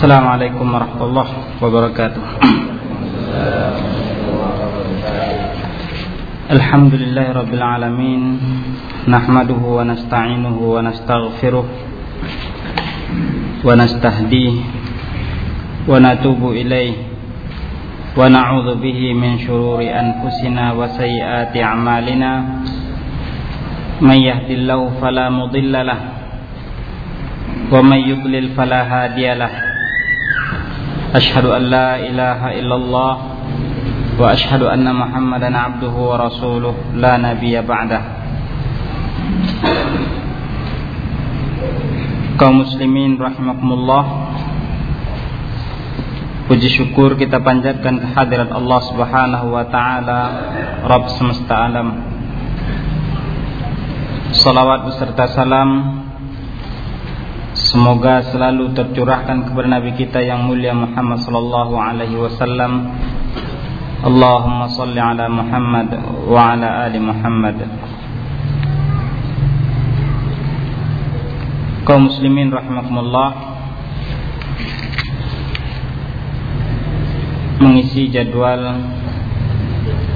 السلام عليكم ورحمة الله وبركاته. الحمد لله رب العالمين نحمده ونستعينه ونستغفره ونستهديه ونتوب إليه ونعوذ به من شرور أنفسنا وسيئات أعمالنا. من يهد الله فلا مضل له ومن يضلل فلا هادي له. أشهد أن لا إله إلا الله وأشهد أن محمدا عبده ورسوله لا نبي بعده kaum muslimin rahimakumullah Puji syukur kita panjatkan kehadirat Allah subhanahu wa ta'ala Rabb semesta alam Salawat beserta salam Semoga selalu tercurahkan kepada Nabi kita yang mulia Muhammad sallallahu alaihi wasallam. Allahumma salli ala Muhammad wa ala ali Muhammad. Kaum muslimin rahimakumullah mengisi jadwal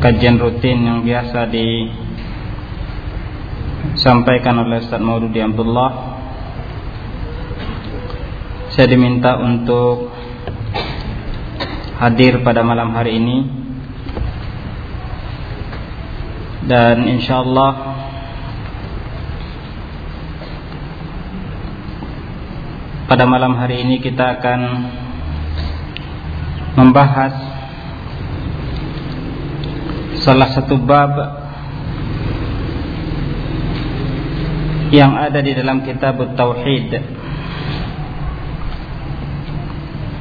kajian rutin yang biasa disampaikan oleh Ustaz Maududi Abdullah saya diminta untuk hadir pada malam hari ini. Dan insyaallah pada malam hari ini kita akan membahas salah satu bab yang ada di dalam kitab Tauhid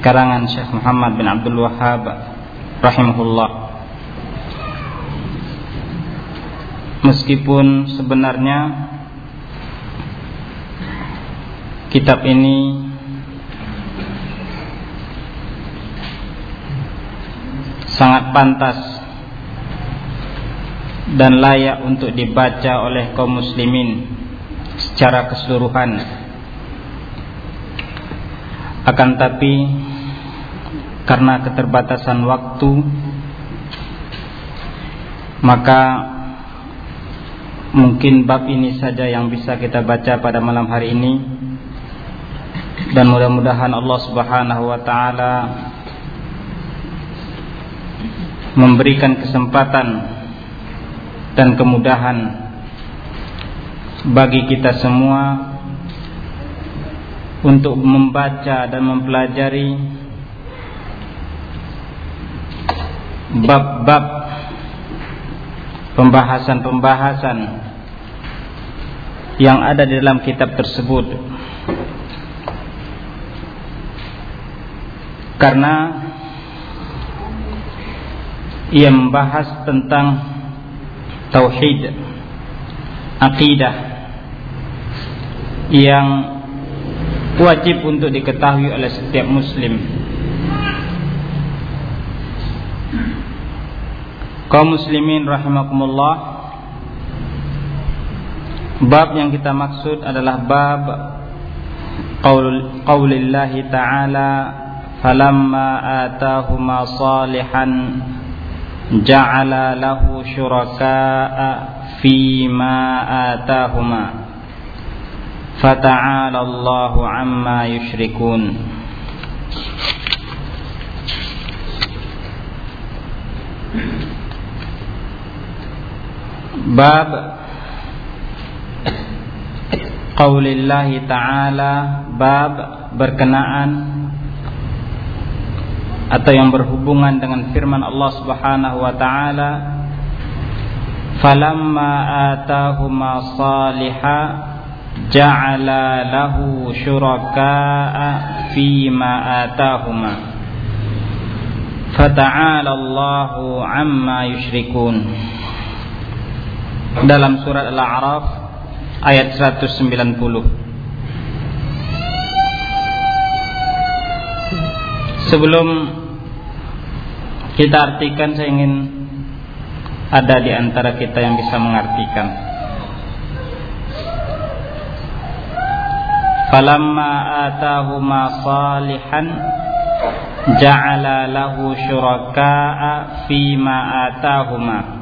karangan Syekh Muhammad bin Abdul Wahhab rahimahullah. Meskipun sebenarnya kitab ini sangat pantas dan layak untuk dibaca oleh kaum muslimin secara keseluruhan. Akan tapi karena keterbatasan waktu maka mungkin bab ini saja yang bisa kita baca pada malam hari ini. Dan mudah-mudahan Allah Subhanahu wa taala memberikan kesempatan dan kemudahan bagi kita semua untuk membaca dan mempelajari bab-bab pembahasan-pembahasan yang ada di dalam kitab tersebut. Karena ia membahas tentang tauhid akidah yang wajib untuk diketahui oleh setiap muslim kaum muslimin rahimakumullah. Bab yang kita maksud adalah bab qaul ta'ala falamma atahuma salihan ja'ala lahu syuraka'a fima atahuma fata'ala Allahu amma yushrikun bab qaulillahi ta'ala bab berkenaan atau yang berhubungan dengan firman Allah Subhanahu wa taala falamma atahuma saliha ja'ala lahu syuraka'a fima atahuma. Fata'ala Allahu amma yushrikun dalam surat Al-A'raf ayat 190. Sebelum kita artikan saya ingin ada di antara kita yang bisa mengartikan. falamma atahuma salihan ja'ala lahu syuraka'a fima atahuma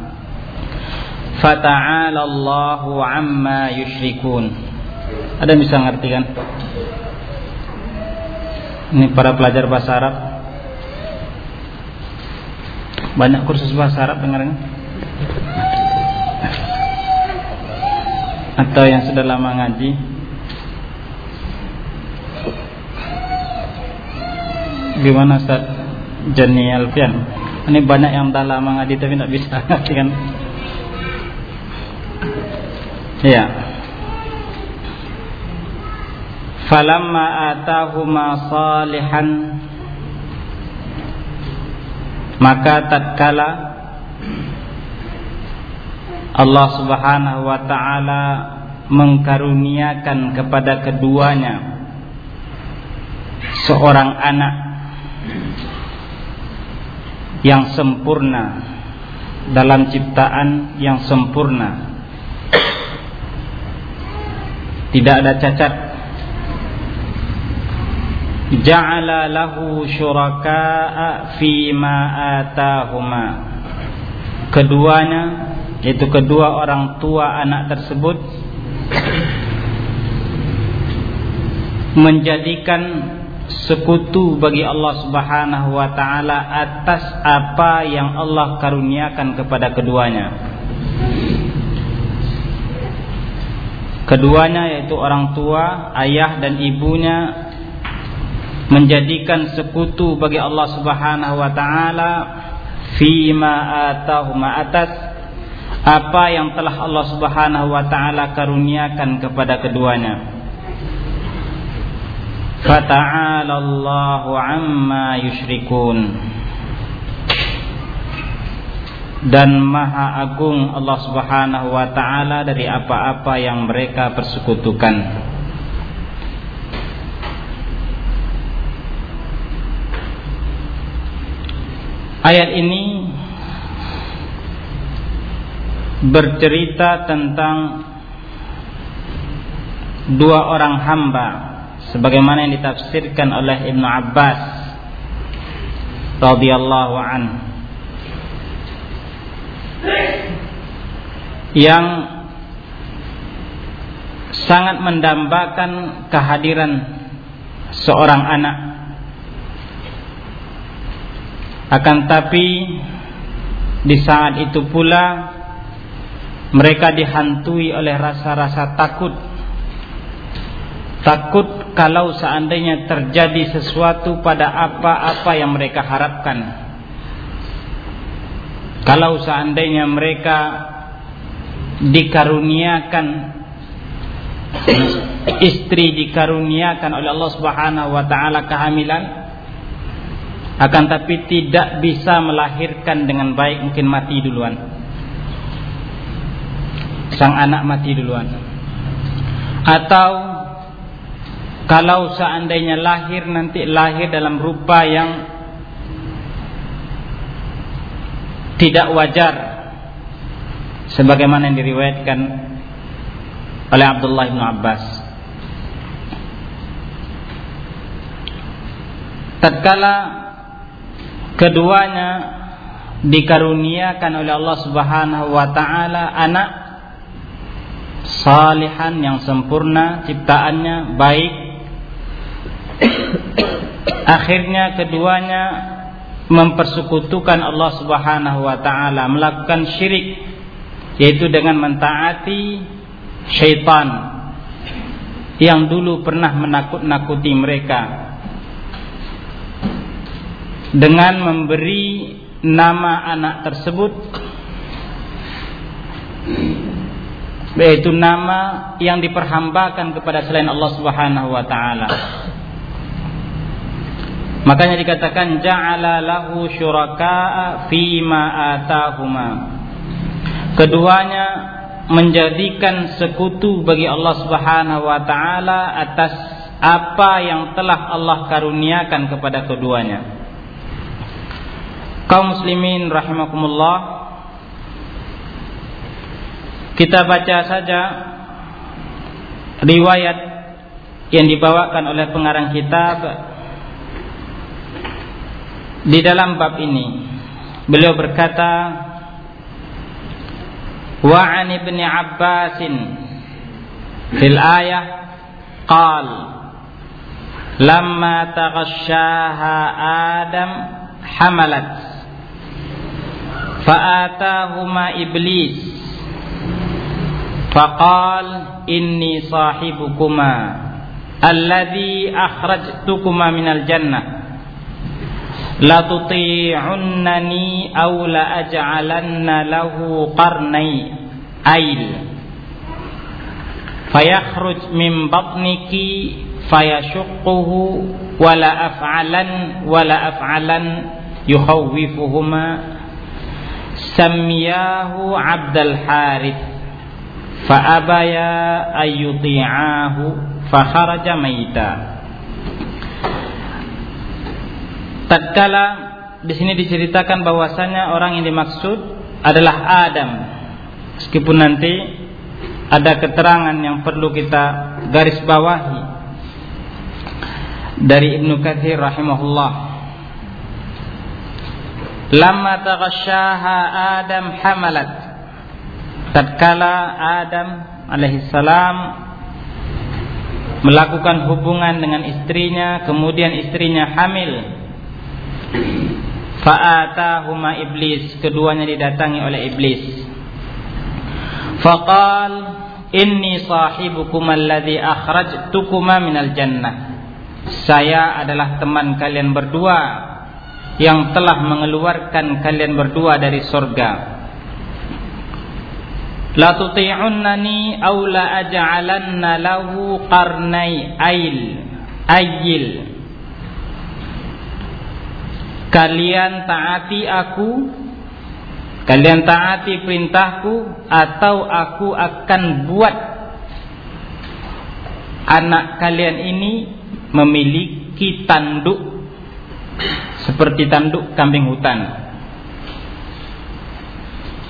fata'ala Allahu amma yushrikun. Ada yang bisa ngerti kan ini para pelajar bahasa Arab. Banyak kursus bahasa Arab dengarnya. Atau yang sudah lama ngaji. Gimana Ustaz? Jani Alfian? Ini banyak yang dah lama ngaji tapi tidak bisa kan? Ya. Falamma atahuma salihan maka tatkala Allah Subhanahu wa taala mengkaruniakan kepada keduanya seorang anak yang sempurna dalam ciptaan yang sempurna tidak ada cacat ja'ala lahu syuraka'a fi ma atahuma keduanya yaitu kedua orang tua anak tersebut menjadikan sekutu bagi Allah Subhanahu wa taala atas apa yang Allah karuniakan kepada keduanya. Keduanya yaitu orang tua, ayah dan ibunya menjadikan sekutu bagi Allah Subhanahu wa taala fima atahuma atas apa yang telah Allah Subhanahu wa taala karuniakan kepada keduanya. Fata'ala Allahu amma yushrikun dan maha agung Allah Subhanahu wa taala dari apa-apa yang mereka persekutukan. Ayat ini bercerita tentang dua orang hamba sebagaimana yang ditafsirkan oleh Ibnu Abbas radhiyallahu an yang sangat mendambakan kehadiran seorang anak. Akan tapi di saat itu pula mereka dihantui oleh rasa-rasa takut. Takut kalau seandainya terjadi sesuatu pada apa-apa yang mereka harapkan kalau seandainya mereka dikaruniakan istri dikaruniakan oleh Allah Subhanahu wa taala kehamilan akan tapi tidak bisa melahirkan dengan baik mungkin mati duluan. Sang anak mati duluan. Atau kalau seandainya lahir nanti lahir dalam rupa yang tidak wajar. Sebagaimana yang diriwayatkan oleh Abdullah bin Abbas. Tatkala keduanya dikaruniakan oleh Allah Subhanahu wa taala anak salihan yang sempurna ciptaannya baik. Akhirnya keduanya mempersekutukan Allah Subhanahu wa taala, melakukan syirik yaitu dengan mentaati syaitan yang dulu pernah menakut-nakuti mereka dengan memberi nama anak tersebut yaitu nama yang diperhambakan kepada selain Allah Subhanahu wa taala Makanya dikatakan ja'ala lahu syuraka'a fima atahuma. Keduanya menjadikan sekutu bagi Allah Subhanahu wa taala atas apa yang telah Allah karuniakan kepada keduanya. Kaum muslimin rahimakumullah kita baca saja riwayat yang dibawakan oleh pengarang kitab di dalam bab ini beliau berkata wa an ibni abbasin fil ayah qal lamma taghashaha adam hamalat. Fa'atahuma iblis. Faqal inni sahibukuma alladhi akhrajtukuma minal jannah لتطيعنني أو لأجعلن له قرني أيل فيخرج من بطنك فيشقه ولا أفعلن ولا أفعلن يخوفهما. سمياه عبد الحارث فأبيا أن يطيعاه فخرج ميتاً. Tatkala di sini diceritakan bahwasanya orang yang dimaksud adalah Adam. Meskipun nanti ada keterangan yang perlu kita garis bawahi dari Ibnu Katsir rahimahullah. Lama taghasyaha Adam hamalat. Tatkala Adam alaihissalam melakukan hubungan dengan istrinya kemudian istrinya hamil fa'atahuma iblis. Keduanya didatangi oleh iblis. Faqal inni sahibukum alladhi akhrajtukuma minal jannah. Saya adalah teman kalian berdua yang telah mengeluarkan kalian berdua dari surga La tuti'unnani aw la aj'alanna lahu qarnai ail ayil Kalian taati aku. Kalian taati perintahku Atau aku akan buat Anak kalian ini Memiliki tanduk Seperti tanduk kambing hutan.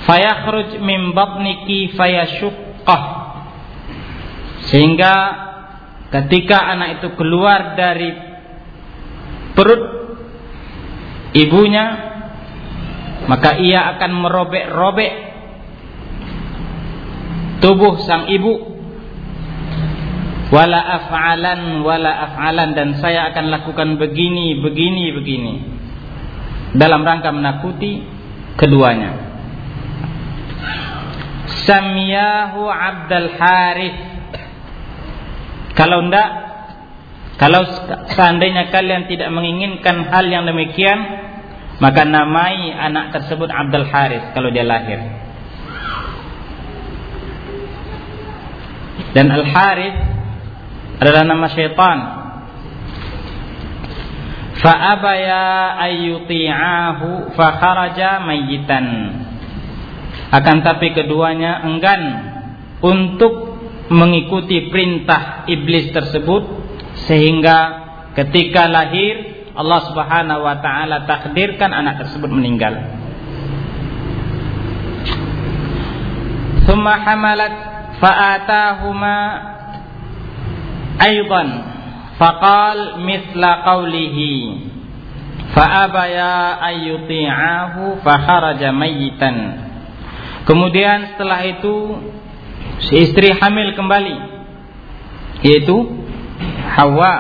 Fayakhruj min batniki fayashuqqah. Sehingga ketika anak itu keluar dari perut ibunya maka ia akan merobek-robek tubuh sang ibu. Wala af'alan wala af'alan dan saya akan lakukan begini begini begini. Dalam rangka menakuti keduanya. Samiyahu Abdul Harith. Kalau tidak, kalau seandainya kalian tidak menginginkan hal yang demikian, maka namai anak tersebut Abdul Harith kalau dia lahir. Dan Al Harith adalah nama syaitan. Fa'abaya ayyuti'ahu fa kharaja mayyitan akan tapi keduanya enggan untuk mengikuti perintah iblis tersebut sehingga ketika lahir Allah Subhanahu wa taala takdirkan anak tersebut meninggal. Thumma hamalat fa'atahuma aidan faqal mithla qawlihi. Fa'abaya ayyuti'ahu fakharaja mayyitan. Kemudian setelah itu si istri hamil kembali yaitu Hawa.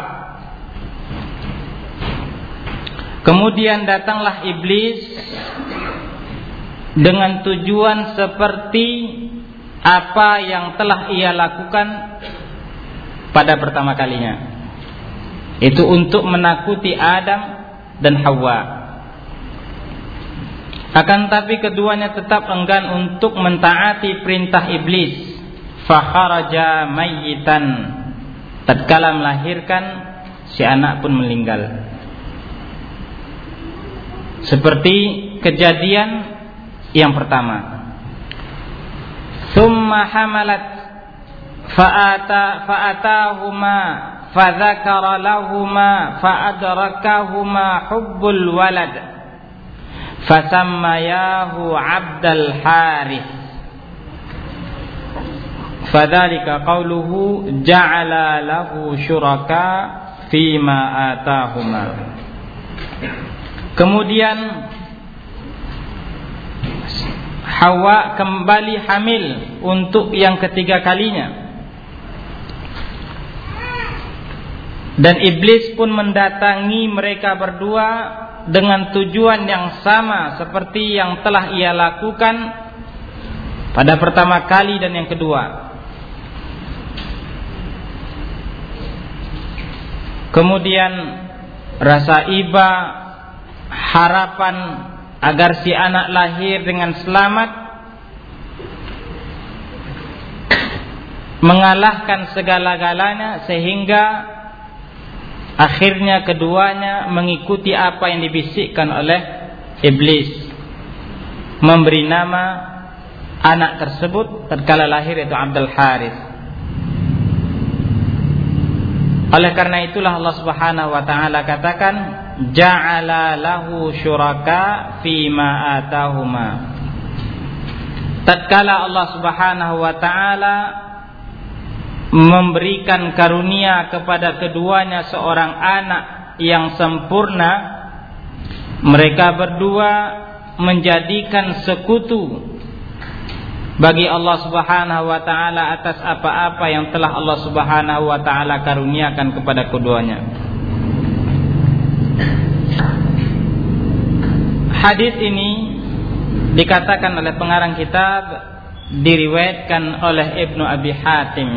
Kemudian datanglah iblis dengan tujuan seperti apa yang telah ia lakukan pada pertama kalinya. Itu untuk menakuti Adam dan Hawa. Akan tapi keduanya tetap enggan untuk mentaati perintah iblis. Fakharaja mayyitan. Tatkala melahirkan, si anak pun meninggal. Seperti kejadian yang pertama. Thumma hamalat fa'ata fa'atahuma fadzakara lahuma fa'adrakahuma hubbul walad fasammayahu Abdul Harith fadzalika qauluhu ja'ala lahu syuraka fima atahuma. Kemudian Hawa kembali hamil untuk yang ketiga kalinya. Dan iblis pun mendatangi mereka berdua dengan tujuan yang sama seperti yang telah ia lakukan pada pertama kali dan yang kedua Kemudian rasa iba, harapan agar si anak lahir dengan selamat mengalahkan segala-galanya sehingga akhirnya keduanya mengikuti apa yang dibisikkan oleh iblis. Memberi nama anak tersebut tatkala lahir itu Abdul Harith Oleh karena itulah Allah Subhanahu wa taala katakan ja'ala lahu syuraka ma atahuma. Tatkala Allah Subhanahu wa taala memberikan karunia kepada keduanya seorang anak yang sempurna, mereka berdua menjadikan sekutu bagi Allah Subhanahu wa taala atas apa-apa yang telah Allah Subhanahu wa taala karuniakan kepada keduanya. Hadis ini dikatakan oleh pengarang kitab diriwayatkan oleh Ibnu Abi Hatim.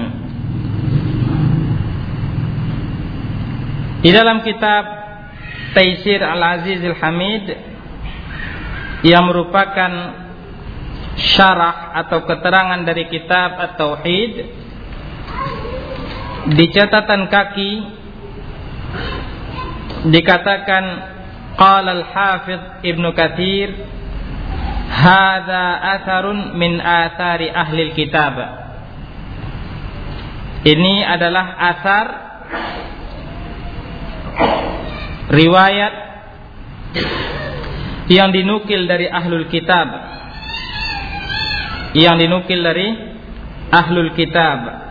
Di dalam kitab Taisir Al-Aziz Al-Hamid yang merupakan syarah atau keterangan dari kitab At-Tauhid di catatan kaki dikatakan qala al-hafidh Ibnu Katsir hadza atharun min athari ahli kitab ini adalah asar riwayat yang dinukil dari ahlul kitab yang dinukil dari ahlul kitab.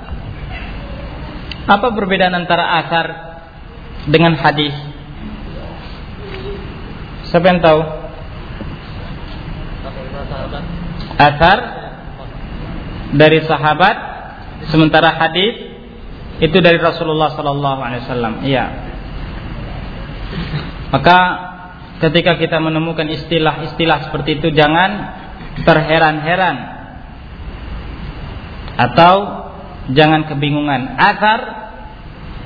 Apa perbedaan antara asar dengan hadis? Siapa yang tahu? Asar dari sahabat, sementara hadis itu dari Rasulullah Sallallahu Alaihi Wasallam. Iya. Maka ketika kita menemukan istilah-istilah seperti itu jangan terheran-heran atau jangan kebingungan. Asar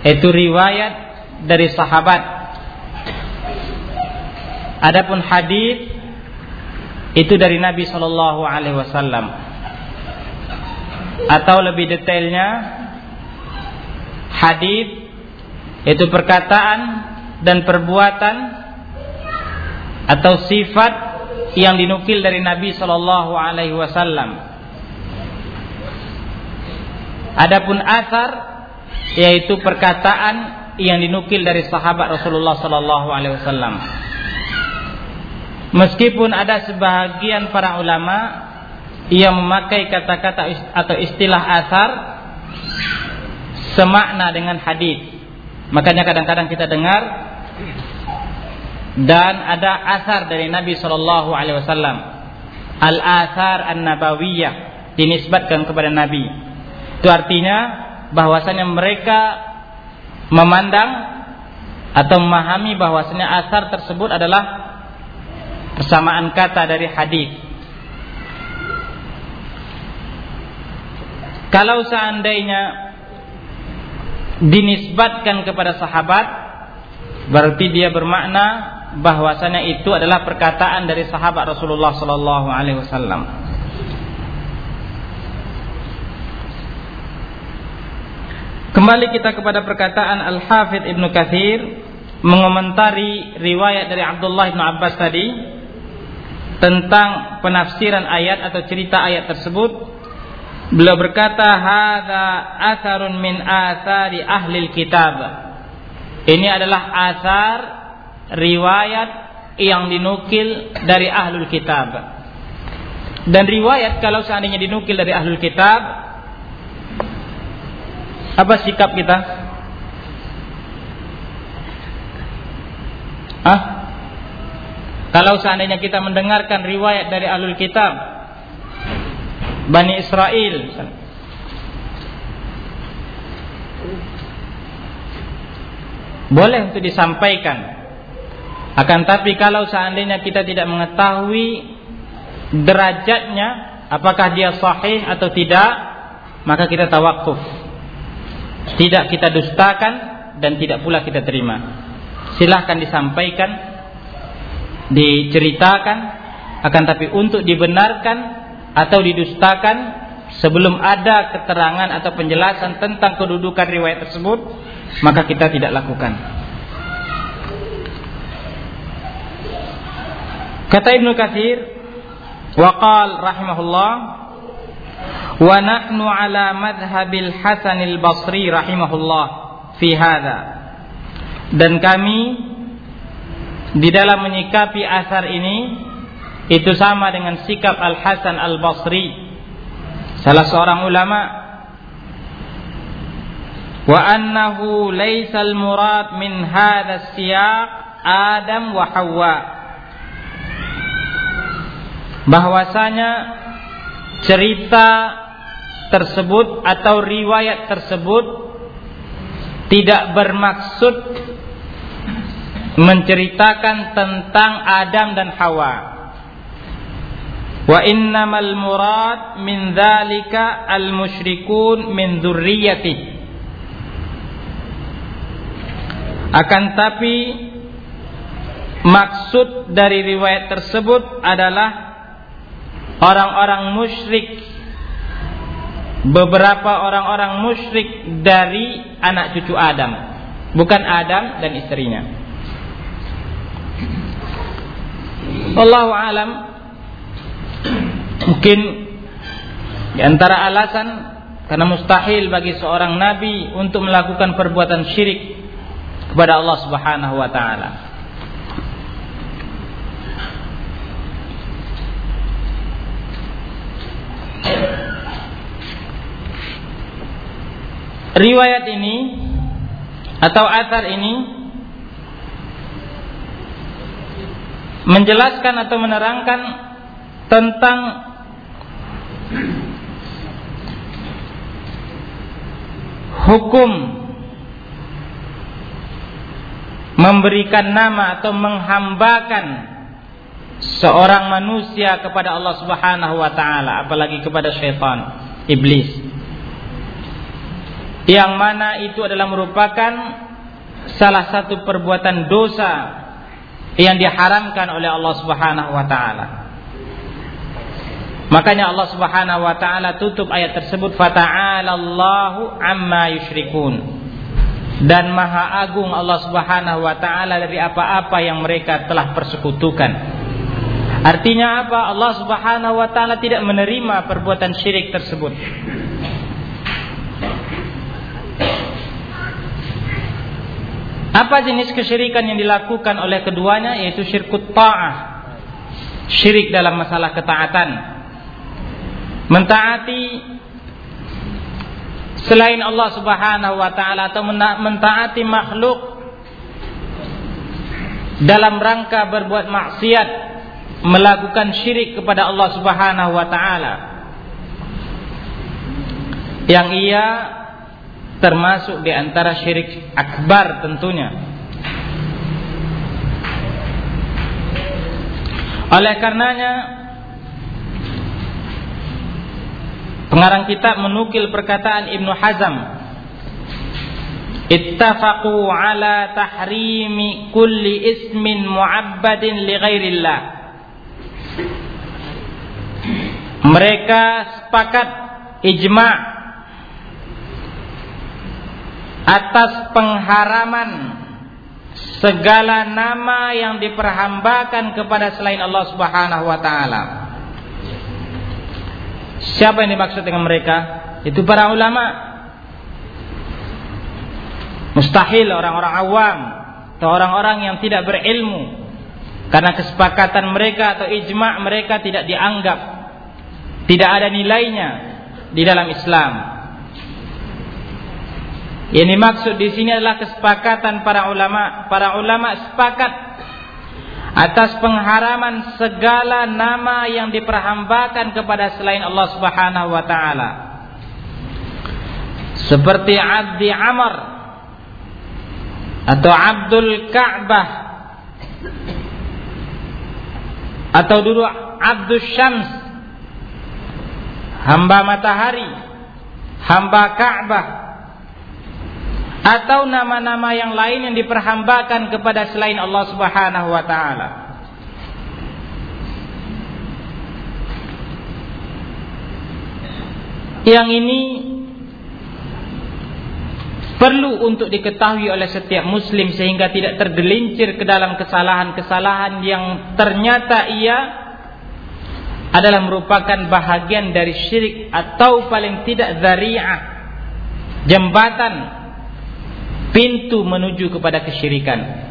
itu riwayat dari sahabat. Adapun hadis itu dari Nabi Shallallahu Alaihi Wasallam. Atau lebih detailnya, hadis itu perkataan dan perbuatan atau sifat yang dinukil dari Nabi Shallallahu Alaihi Wasallam Adapun asar yaitu perkataan yang dinukil dari sahabat Rasulullah sallallahu alaihi wasallam. Meskipun ada sebahagian para ulama yang memakai kata-kata atau istilah asar semakna dengan hadis. Makanya kadang-kadang kita dengar dan ada asar dari Nabi Shallallahu Alaihi Wasallam. Al asar an nabawiyah dinisbatkan kepada Nabi. Itu artinya bahwasanya mereka memandang atau memahami bahwasanya asar tersebut adalah persamaan kata dari hadis. Kalau seandainya dinisbatkan kepada sahabat berarti dia bermakna bahwasanya itu adalah perkataan dari sahabat Rasulullah sallallahu alaihi wasallam. Kembali kita kepada perkataan Al-Hafidh Ibn Kathir mengomentari riwayat dari Abdullah Ibn Abbas tadi tentang penafsiran ayat atau cerita ayat tersebut. Beliau berkata, "Hadza atharun min athari ahli kitab." Ini adalah asar riwayat yang dinukil dari ahlul kitab. Dan riwayat kalau seandainya dinukil dari ahlul kitab Apa sikap kita? Ah? Kalau seandainya kita mendengarkan riwayat dari alul kitab Bani Israel Boleh untuk disampaikan Akan tapi kalau seandainya kita tidak mengetahui Derajatnya Apakah dia sahih atau tidak Maka kita tawakuf Tidak kita dustakan Dan tidak pula kita terima. Silahkan disampaikan diceritakan akan tapi untuk dibenarkan atau didustakan sebelum ada keterangan atau penjelasan tentang kedudukan riwayat tersebut maka kita tidak lakukan. Kata Ibnu Katsir waqal rahimahullah wa nahnu ala madhhabil Hasan al-Basri rahimahullah fi dan kami di dalam menyikapi asar ini itu sama dengan sikap Al Hasan Al Basri salah seorang ulama. Wa annahu laisa al murad min hadha siyaq Adam wa Hawa. Bahwasanya cerita tersebut atau riwayat tersebut tidak bermaksud menceritakan tentang Adam dan Hawa. Wa innamal murad min dzalika al musyrikun min dzurriyyati. Akan tapi maksud dari riwayat tersebut adalah orang-orang musyrik beberapa orang-orang musyrik dari anak cucu Adam, bukan Adam dan istrinya. Wallahu alam mungkin di antara alasan karena mustahil bagi seorang nabi untuk melakukan perbuatan syirik kepada Allah Subhanahu wa taala. Riwayat ini atau atar ini menjelaskan atau menerangkan tentang hukum memberikan nama atau menghambakan seorang manusia kepada Allah Subhanahu wa taala apalagi kepada syaitan iblis yang mana itu adalah merupakan salah satu perbuatan dosa yang diharamkan oleh Allah Subhanahu wa taala. Makanya Allah Subhanahu wa taala tutup ayat tersebut fata'alallahu amma yusyrikun. Dan maha agung Allah Subhanahu wa taala dari apa-apa yang mereka telah persekutukan. Artinya apa? Allah Subhanahu wa taala tidak menerima perbuatan syirik tersebut. Apa jenis kesyirikan yang dilakukan oleh keduanya yaitu syirkut ta'ah. Syirik dalam masalah ketaatan. Mentaati selain Allah Subhanahu wa taala atau mentaati makhluk dalam rangka berbuat maksiat melakukan syirik kepada Allah Subhanahu wa taala yang ia termasuk di antara syirik akbar tentunya. Oleh karenanya pengarang kitab menukil perkataan Ibnu Hazm Ittafaqu ala tahrimi kulli ismin mu'abbadin li ghairillah Mereka sepakat ijma' atas pengharaman segala nama yang diperhambakan kepada selain Allah Subhanahu wa taala. Siapa yang dimaksud dengan mereka? Itu para ulama. Mustahil orang-orang awam atau orang-orang yang tidak berilmu karena kesepakatan mereka atau ijma' mereka tidak dianggap tidak ada nilainya di dalam Islam. Ini maksud di sini adalah kesepakatan para ulama. Para ulama sepakat atas pengharaman segala nama yang diperhambakan kepada selain Allah Subhanahu wa taala. Seperti Abdi Amr atau Abdul Ka'bah atau dulu Abdul Syams hamba matahari hamba Ka'bah atau nama-nama yang lain yang diperhambakan kepada selain Allah Subhanahu wa taala. Yang ini perlu untuk diketahui oleh setiap muslim sehingga tidak tergelincir ke dalam kesalahan-kesalahan yang ternyata ia adalah merupakan bahagian dari syirik atau paling tidak zari'ah jembatan pintu menuju kepada kesyirikan.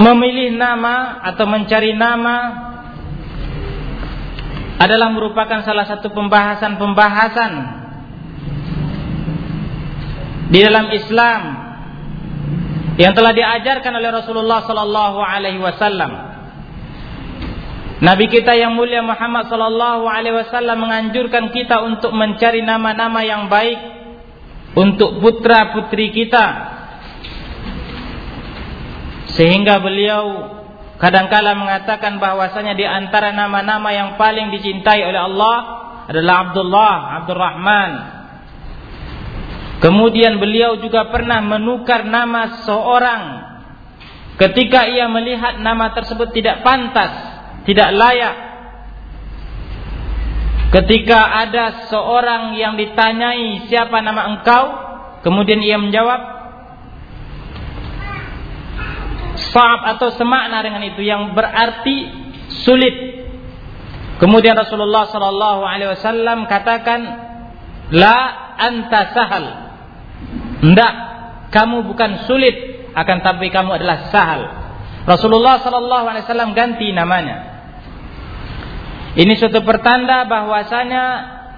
Memilih nama atau mencari nama adalah merupakan salah satu pembahasan-pembahasan di dalam Islam yang telah diajarkan oleh Rasulullah sallallahu alaihi wasallam. Nabi kita yang mulia Muhammad sallallahu alaihi wasallam menganjurkan kita untuk mencari nama-nama yang baik untuk putra-putri kita. Sehingga beliau kadangkala mengatakan bahwasanya di antara nama-nama yang paling dicintai oleh Allah adalah Abdullah, Abdurrahman. Kemudian beliau juga pernah menukar nama seorang. Ketika ia melihat nama tersebut tidak pantas tidak layak. Ketika ada seorang yang ditanyai siapa nama engkau? Kemudian ia menjawab Sa'ab atau semakna dengan itu yang berarti sulit. Kemudian Rasulullah sallallahu alaihi wasallam katakan la anta sahal enggak kamu bukan sulit akan tapi kamu adalah sahal Rasulullah sallallahu alaihi wasallam ganti namanya ini suatu pertanda bahwasanya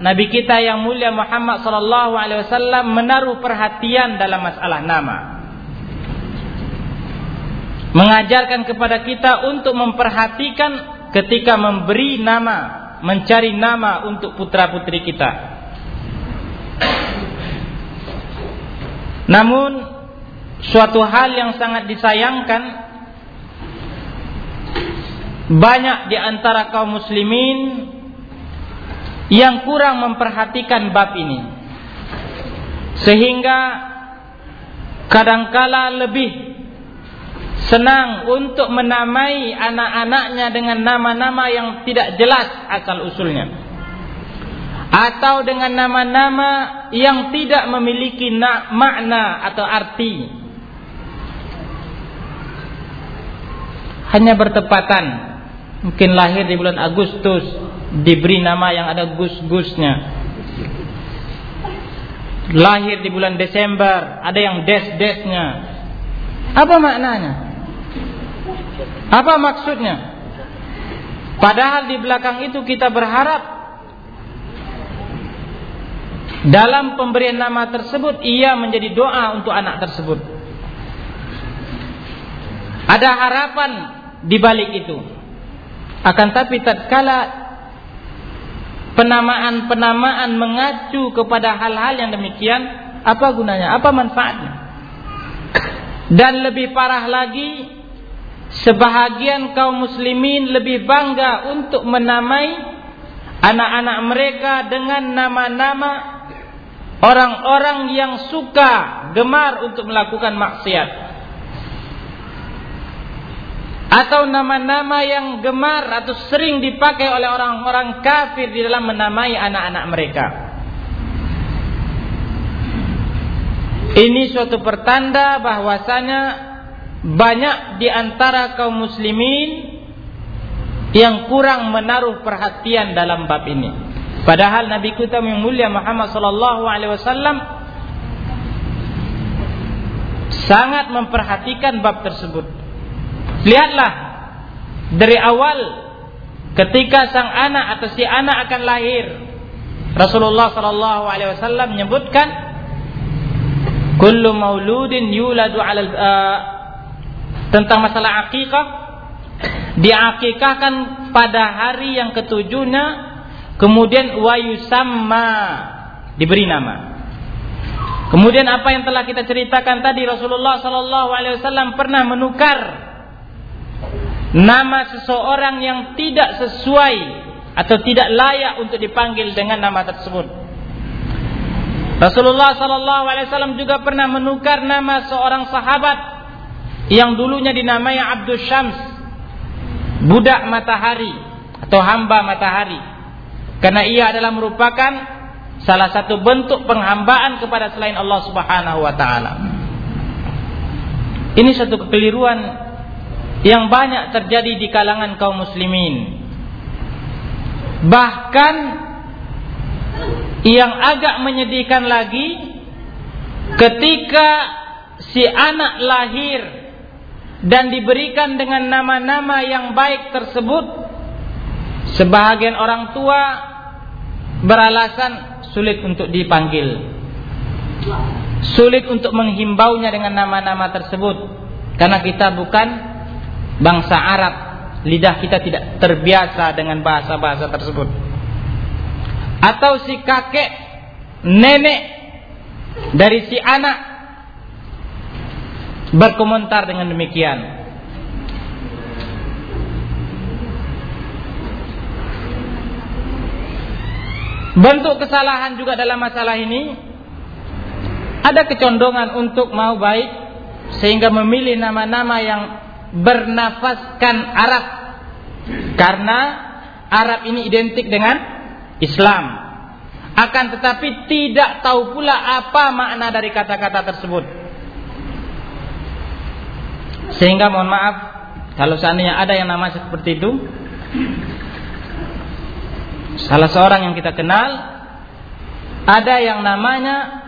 Nabi kita yang mulia Muhammad sallallahu alaihi wasallam menaruh perhatian dalam masalah nama. Mengajarkan kepada kita untuk memperhatikan ketika memberi nama, mencari nama untuk putra-putri kita. Namun suatu hal yang sangat disayangkan banyak di antara kaum muslimin yang kurang memperhatikan bab ini. Sehingga kadangkala lebih senang untuk menamai anak-anaknya dengan nama-nama yang tidak jelas asal usulnya. Atau dengan nama-nama yang tidak memiliki makna atau arti. Hanya bertepatan Mungkin lahir di bulan Agustus Diberi nama yang ada gus-gusnya Lahir di bulan Desember Ada yang des-desnya Apa maknanya? Apa maksudnya? Padahal di belakang itu kita berharap Dalam pemberian nama tersebut Ia menjadi doa untuk anak tersebut Ada harapan di balik itu akan tapi tatkala penamaan-penamaan mengacu kepada hal-hal yang demikian, apa gunanya? Apa manfaatnya? Dan lebih parah lagi, sebahagian kaum muslimin lebih bangga untuk menamai anak-anak mereka dengan nama-nama orang-orang yang suka gemar untuk melakukan maksiat atau nama-nama yang gemar atau sering dipakai oleh orang-orang kafir di dalam menamai anak-anak mereka. Ini suatu pertanda bahwasanya banyak di antara kaum muslimin yang kurang menaruh perhatian dalam bab ini. Padahal Nabi kita yang mulia Muhammad sallallahu alaihi wasallam sangat memperhatikan bab tersebut. Lihatlah dari awal ketika sang anak atau si anak akan lahir Rasulullah sallallahu alaihi wasallam menyebutkan kullu mauludin yuladu 'ala uh, tentang masalah akikah diakikahkan pada hari yang ketujuhnya kemudian wayusamma diberi nama Kemudian apa yang telah kita ceritakan tadi Rasulullah sallallahu alaihi wasallam pernah menukar nama seseorang yang tidak sesuai atau tidak layak untuk dipanggil dengan nama tersebut. Rasulullah sallallahu alaihi wasallam juga pernah menukar nama seorang sahabat yang dulunya dinamai Abdul Syams, budak matahari atau hamba matahari. Karena ia adalah merupakan salah satu bentuk penghambaan kepada selain Allah Subhanahu wa taala. Ini satu kekeliruan yang banyak terjadi di kalangan kaum muslimin. Bahkan yang agak menyedihkan lagi ketika si anak lahir dan diberikan dengan nama-nama yang baik tersebut sebahagian orang tua beralasan sulit untuk dipanggil. Sulit untuk menghimbaunya dengan nama-nama tersebut. Karena kita bukan bangsa Arab. Lidah kita tidak terbiasa dengan bahasa-bahasa tersebut. Atau si kakek nenek dari si anak berkomentar dengan demikian bentuk kesalahan juga dalam masalah ini. Ada kecondongan untuk mau baik sehingga memilih nama-nama yang bernafaskan Arab. Karena Arab ini identik dengan Islam. Akan tetapi tidak tahu pula apa makna dari kata-kata tersebut. Sehingga mohon maaf kalau seandainya ada yang nama seperti itu salah seorang yang kita kenal ada yang namanya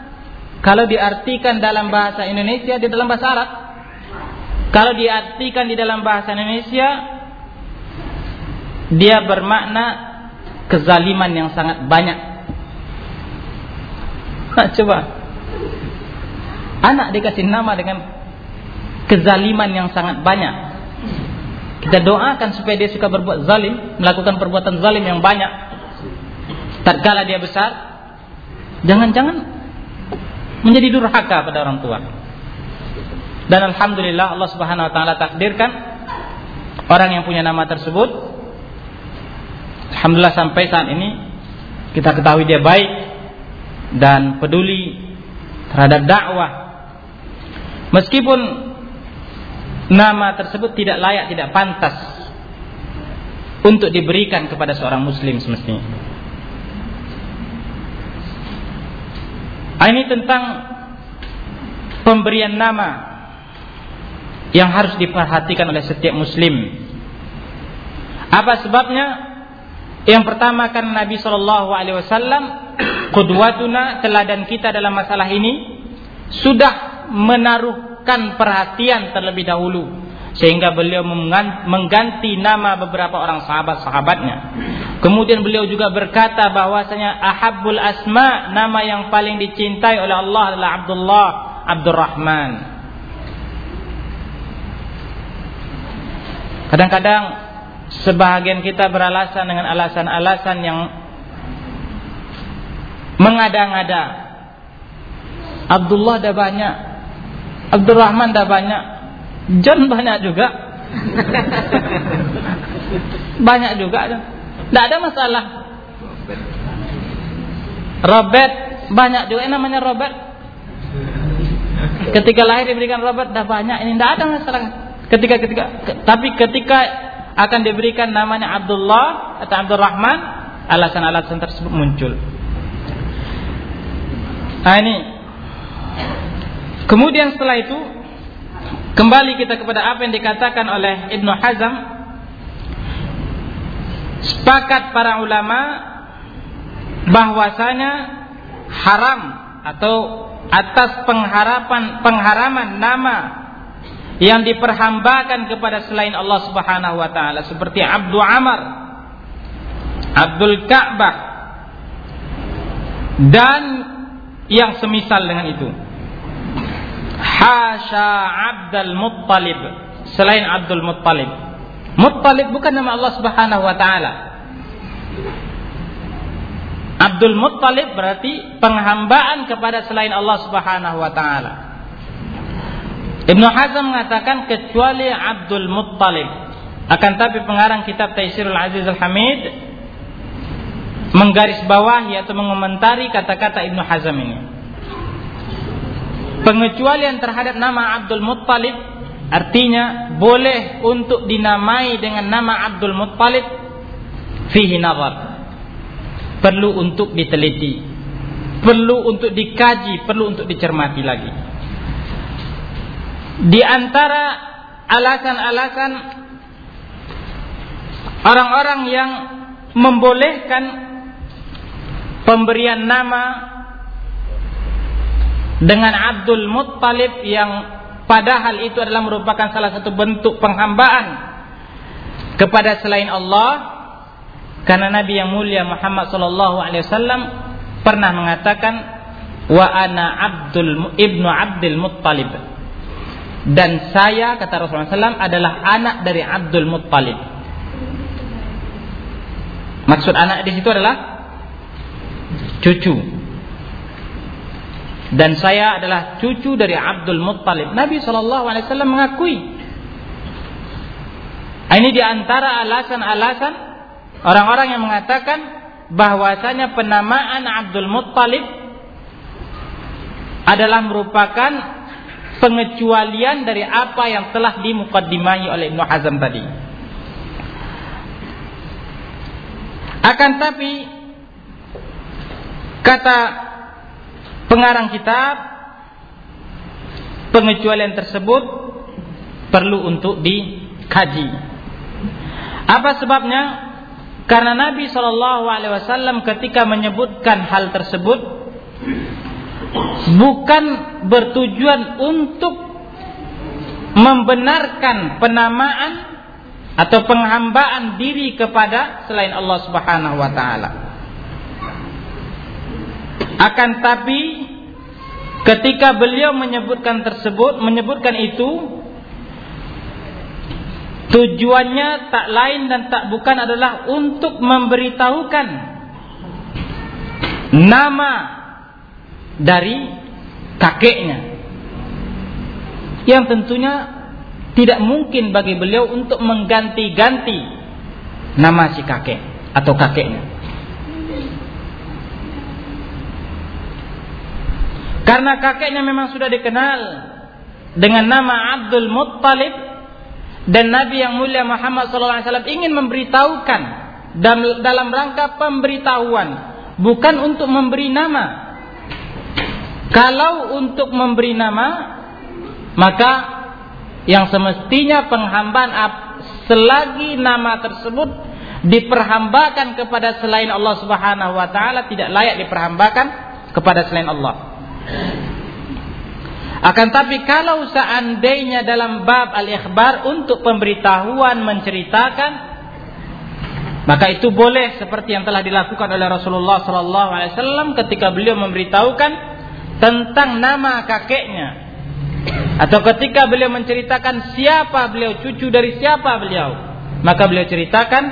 kalau diartikan dalam bahasa Indonesia di dalam bahasa Arab kalau diartikan di dalam bahasa Indonesia, dia bermakna kezaliman yang sangat banyak. Nah, coba. Anak dikasih nama dengan kezaliman yang sangat banyak. Kita doakan supaya dia suka berbuat zalim, melakukan perbuatan zalim yang banyak. Tatkala dia besar, jangan-jangan menjadi durhaka pada orang tua. Dan alhamdulillah Allah Subhanahu wa taala takdirkan orang yang punya nama tersebut alhamdulillah sampai saat ini kita ketahui dia baik dan peduli terhadap dakwah. Meskipun nama tersebut tidak layak, tidak pantas untuk diberikan kepada seorang muslim semestinya. Ini tentang pemberian nama yang harus diperhatikan oleh setiap muslim. Apa sebabnya? Yang pertama kan Nabi Shallallahu Alaihi Wasallam kudwatuna teladan kita dalam masalah ini sudah menaruhkan perhatian terlebih dahulu sehingga beliau mengganti nama beberapa orang sahabat-sahabatnya. Kemudian beliau juga berkata bahwasanya ahabbul asma nama yang paling dicintai oleh Allah adalah Abdullah Abdurrahman. Kadang-kadang sebahagian kita beralasan dengan alasan-alasan yang mengada-ngada. Abdullah dah banyak, Abdurrahman dah banyak, John banyak juga. banyak juga. Tidak ada masalah. Robert banyak juga yang namanya Robert. Ketika lahir diberikan Robert dah banyak ini tidak ada masalah. Ketika ketika tapi ketika akan diberikan namanya Abdullah atau Abdurrahman, alasan-alasan tersebut muncul. Nah ini. Kemudian setelah itu kembali kita kepada apa yang dikatakan oleh Ibnu Hazm sepakat para ulama bahwasanya haram atau atas pengharapan pengharaman nama yang diperhambakan kepada selain Allah Subhanahu wa taala seperti Abdul Amar Abdul Ka'bah dan yang semisal dengan itu. Hasya Abdul Muttalib selain Abdul Muttalib. Muttalib bukan nama Allah Subhanahu wa taala. Abdul Muttalib berarti penghambaan kepada selain Allah Subhanahu wa taala. Ibnu Hazm mengatakan kecuali Abdul Muttalib. Akan tapi pengarang kitab Taisirul Aziz Al-Hamid menggarisbawahi atau mengomentari kata-kata Ibnu Hazm ini. Pengecualian terhadap nama Abdul Muttalib artinya boleh untuk dinamai dengan nama Abdul Muttalib fihi nazar. Perlu untuk diteliti, perlu untuk dikaji, perlu untuk dicermati lagi. Di antara alasan-alasan orang-orang yang membolehkan pemberian nama dengan Abdul Muttalib yang padahal itu adalah merupakan salah satu bentuk penghambaan kepada selain Allah karena Nabi yang mulia Muhammad sallallahu alaihi wasallam pernah mengatakan wa ana Abdul ibnu Abdul Muttalib dan saya kata Rasulullah SAW adalah anak dari Abdul Muttalib. Maksud anak di situ adalah cucu. Dan saya adalah cucu dari Abdul Muttalib. Nabi SAW mengakui. Ini di antara alasan-alasan orang-orang yang mengatakan bahwasanya penamaan Abdul Muttalib adalah merupakan pengecualian dari apa yang telah dimukaddimahi oleh Ibnu Hazm tadi. Akan tapi kata pengarang kitab pengecualian tersebut perlu untuk dikaji. Apa sebabnya? Karena Nabi Shallallahu Alaihi Wasallam ketika menyebutkan hal tersebut bukan bertujuan untuk membenarkan penamaan atau penghambaan diri kepada selain Allah Subhanahu wa taala. Akan tapi ketika beliau menyebutkan tersebut, menyebutkan itu tujuannya tak lain dan tak bukan adalah untuk memberitahukan nama dari kakeknya. Yang tentunya tidak mungkin bagi beliau untuk mengganti-ganti nama si kakek atau kakeknya karena kakeknya memang sudah dikenal dengan nama Abdul Muttalib dan Nabi yang mulia Muhammad SAW ingin memberitahukan dalam rangka pemberitahuan bukan untuk memberi nama kalau untuk memberi nama, maka yang semestinya penghambaan selagi nama tersebut diperhambakan kepada selain Allah Subhanahu wa taala tidak layak diperhambakan kepada selain Allah. Akan tapi kalau seandainya dalam bab al-ikhbar untuk pemberitahuan menceritakan maka itu boleh seperti yang telah dilakukan oleh Rasulullah sallallahu alaihi wasallam ketika beliau memberitahukan tentang nama kakeknya. Atau ketika beliau menceritakan siapa beliau cucu dari siapa beliau. Maka beliau ceritakan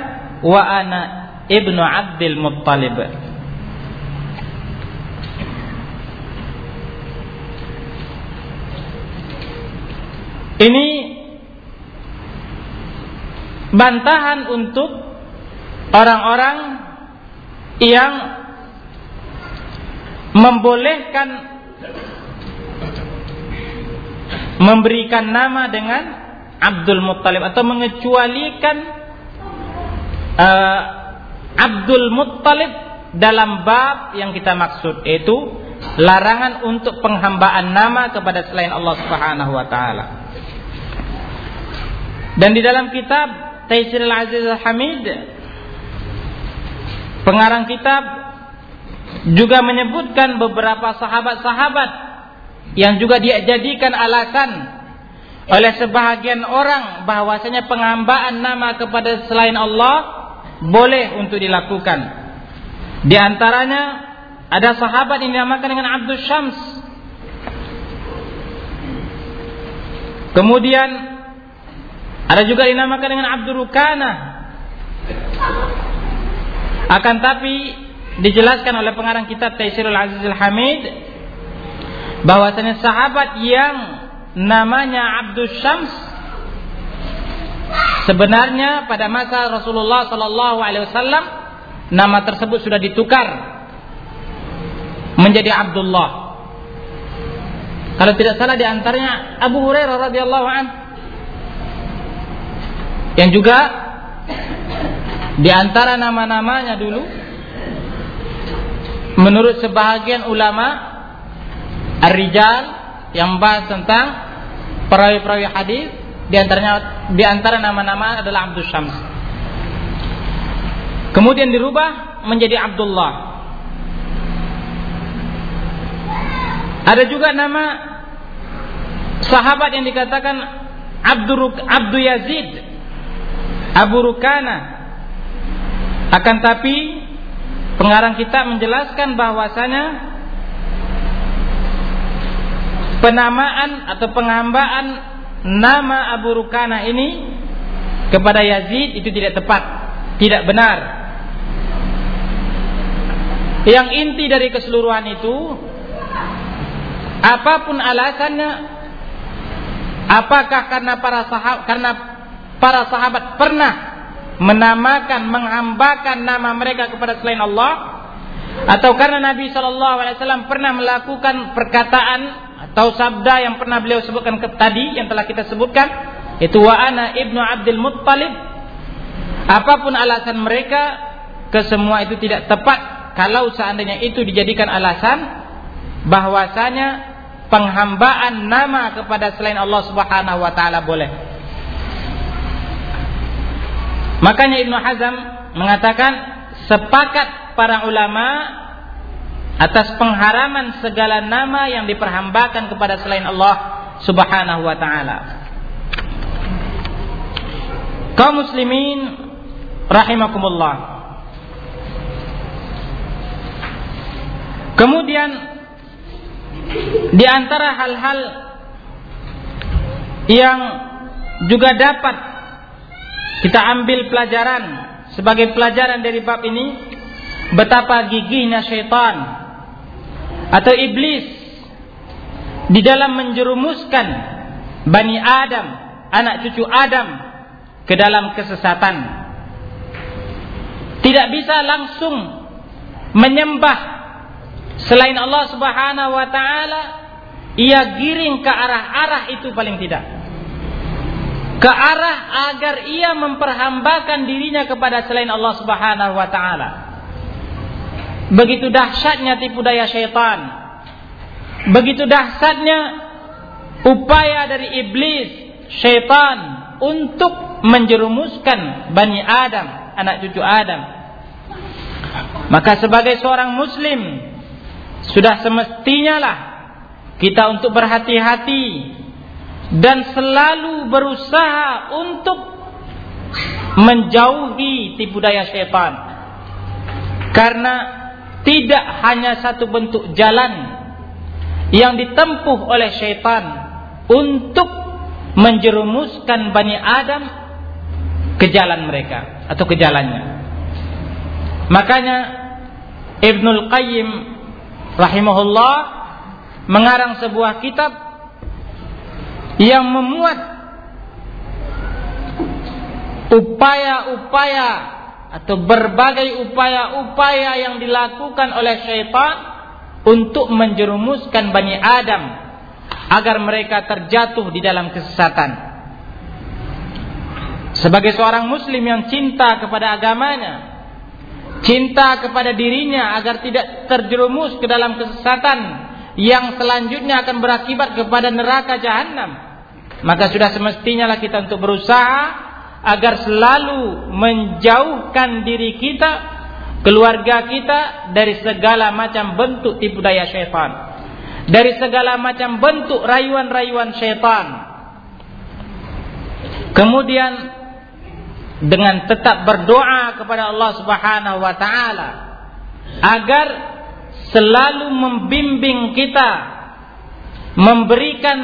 wa ana ibnu Abdul Muttalib ini bantahan untuk orang-orang yang membolehkan memberikan nama dengan Abdul Muttalib atau mengecualikan uh, Abdul Muttalib dalam bab yang kita maksud yaitu larangan untuk penghambaan nama kepada selain Allah Subhanahu wa taala. Dan di dalam kitab Taisir Al-Aziz Al-Hamid pengarang kitab juga menyebutkan beberapa sahabat-sahabat yang juga dia jadikan alasan oleh sebahagian orang bahwasanya penghambaan nama kepada selain Allah boleh untuk dilakukan. Di antaranya ada sahabat yang dinamakan dengan Abdul Syams. Kemudian ada juga dinamakan dengan Abdul Rukana. Akan tapi dijelaskan oleh pengarang kitab Taisirul Azizul Hamid bahwasanya sahabat yang namanya Abdul Syams sebenarnya pada masa Rasulullah Sallallahu Alaihi Wasallam nama tersebut sudah ditukar menjadi Abdullah. Kalau tidak salah di antaranya Abu Hurairah radhiyallahu an yang juga di antara nama-namanya dulu menurut sebahagian ulama Ar-Rijal yang membahas tentang perawi-perawi hadis di antaranya di antara nama-nama adalah Abdul Syams. Kemudian dirubah menjadi Abdullah. Ada juga nama sahabat yang dikatakan Abdur Abdu Yazid Abu Rukana. Akan tapi Pengarang kita menjelaskan bahwasanya penamaan atau penghambaan nama Abu Rukana ini kepada Yazid itu tidak tepat, tidak benar. Yang inti dari keseluruhan itu apapun alasannya apakah karena para sahabat karena para sahabat pernah menamakan, menghambakan nama mereka kepada selain Allah? Atau karena Nabi Shallallahu Alaihi Wasallam pernah melakukan perkataan atau sabda yang pernah beliau sebutkan ke, tadi yang telah kita sebutkan? Itu wa ana ibnu Abdul Muttalib. Apa pun alasan mereka kesemua itu tidak tepat kalau seandainya itu dijadikan alasan bahwasanya penghambaan nama kepada selain Allah Subhanahu wa taala boleh Makanya Ibnu Hazm mengatakan sepakat para ulama atas pengharaman segala nama yang diperhambakan kepada selain Allah Subhanahu wa taala. Kaum muslimin rahimakumullah. Kemudian di antara hal-hal yang juga dapat kita ambil pelajaran. Sebagai pelajaran dari bab ini betapa gigihnya syaitan atau iblis di dalam menjerumuskan Bani Adam, anak cucu Adam ke dalam kesesatan. Tidak bisa langsung menyembah selain Allah Subhanahu wa taala, ia giring ke arah-arah itu paling tidak ke arah agar ia memperhambakan dirinya kepada selain Allah Subhanahu wa taala. Begitu dahsyatnya tipu daya syaitan. Begitu dahsyatnya upaya dari iblis, syaitan untuk menjerumuskan Bani Adam, anak cucu Adam. Maka sebagai seorang muslim sudah semestinya lah kita untuk berhati-hati dan selalu berusaha untuk menjauhi tipu daya syaitan. Karena tidak hanya satu bentuk jalan yang ditempuh oleh syaitan untuk menjerumuskan Bani Adam ke jalan mereka atau ke jalannya. Makanya Ibnul Qayyim rahimahullah mengarang sebuah kitab yang memuat upaya-upaya atau berbagai upaya-upaya yang dilakukan oleh syaitan untuk menjerumuskan Bani Adam agar mereka terjatuh di dalam kesesatan. Sebagai seorang muslim yang cinta kepada agamanya, cinta kepada dirinya agar tidak terjerumus ke dalam kesesatan yang selanjutnya akan berakibat kepada neraka jahanam maka sudah semestinya lah kita untuk berusaha agar selalu menjauhkan diri kita, keluarga kita dari segala macam bentuk tipu daya syaitan. Dari segala macam bentuk rayuan-rayuan syaitan. Kemudian dengan tetap berdoa kepada Allah Subhanahu wa taala agar selalu membimbing kita memberikan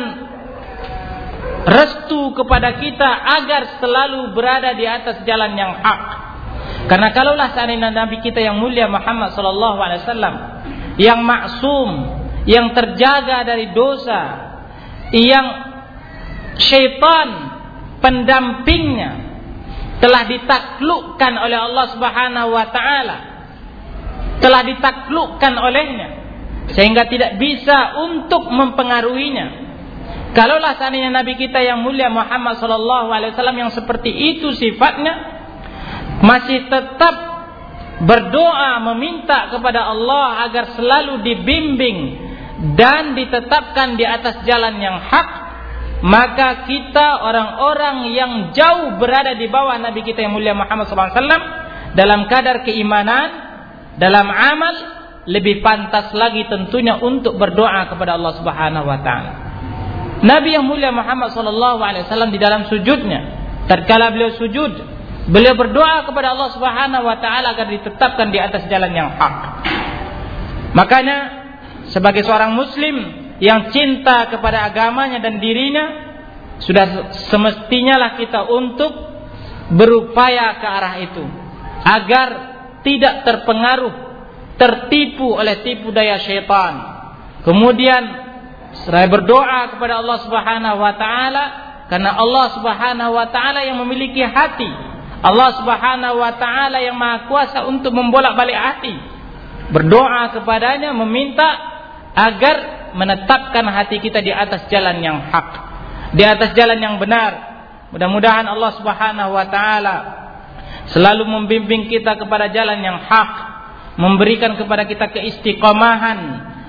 restu kepada kita agar selalu berada di atas jalan yang hak. Karena kalaulah seandainya Nabi kita yang mulia Muhammad sallallahu alaihi wasallam yang maksum, yang terjaga dari dosa, yang syaitan pendampingnya telah ditaklukkan oleh Allah Subhanahu wa taala. Telah ditaklukkan olehnya sehingga tidak bisa untuk mempengaruhinya. Kalaulah seandainya Nabi kita yang mulia Muhammad sallallahu alaihi wasallam yang seperti itu sifatnya masih tetap berdoa meminta kepada Allah agar selalu dibimbing dan ditetapkan di atas jalan yang hak maka kita orang-orang yang jauh berada di bawah Nabi kita yang mulia Muhammad sallallahu alaihi wasallam dalam kadar keimanan dalam amal lebih pantas lagi tentunya untuk berdoa kepada Allah Subhanahu wa taala. Nabi yang mulia Muhammad wasallam di dalam sujudnya, tatkala beliau sujud, beliau berdoa kepada Allah Subhanahu wa taala agar ditetapkan di atas jalan yang hak. Makanya sebagai seorang muslim yang cinta kepada agamanya dan dirinya, sudah semestinya lah kita untuk berupaya ke arah itu agar tidak terpengaruh, tertipu oleh tipu daya syaitan. Kemudian Seraya berdoa kepada Allah Subhanahu wa taala karena Allah Subhanahu wa taala yang memiliki hati. Allah Subhanahu wa taala yang Maha Kuasa untuk membolak-balik hati. Berdoa kepadanya meminta agar menetapkan hati kita di atas jalan yang hak, di atas jalan yang benar. Mudah-mudahan Allah Subhanahu wa taala selalu membimbing kita kepada jalan yang hak, memberikan kepada kita keistiqomahan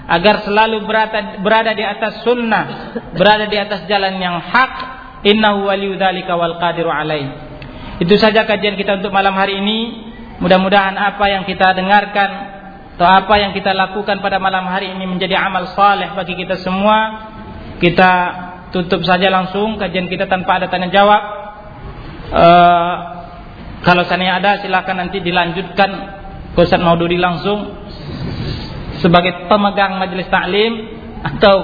agar selalu berada, berada di atas sunnah, berada di atas jalan yang hak. Innahu waliyudzalika wal qadiru alaih. Itu saja kajian kita untuk malam hari ini. Mudah-mudahan apa yang kita dengarkan atau apa yang kita lakukan pada malam hari ini menjadi amal saleh bagi kita semua. Kita tutup saja langsung kajian kita tanpa ada tanya jawab. Uh, kalau seandainya ada silakan nanti dilanjutkan Ustaz Maududi langsung sebagai pemegang majelis taklim atau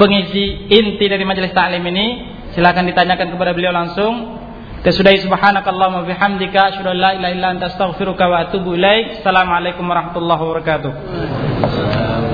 pengisi inti dari majelis taklim ini silakan ditanyakan kepada beliau langsung Kesudahi subhanakallahumma bihamdika asyhadu an la ilaha illa anta astaghfiruka wa atubu ilaik. Assalamualaikum warahmatullahi wabarakatuh.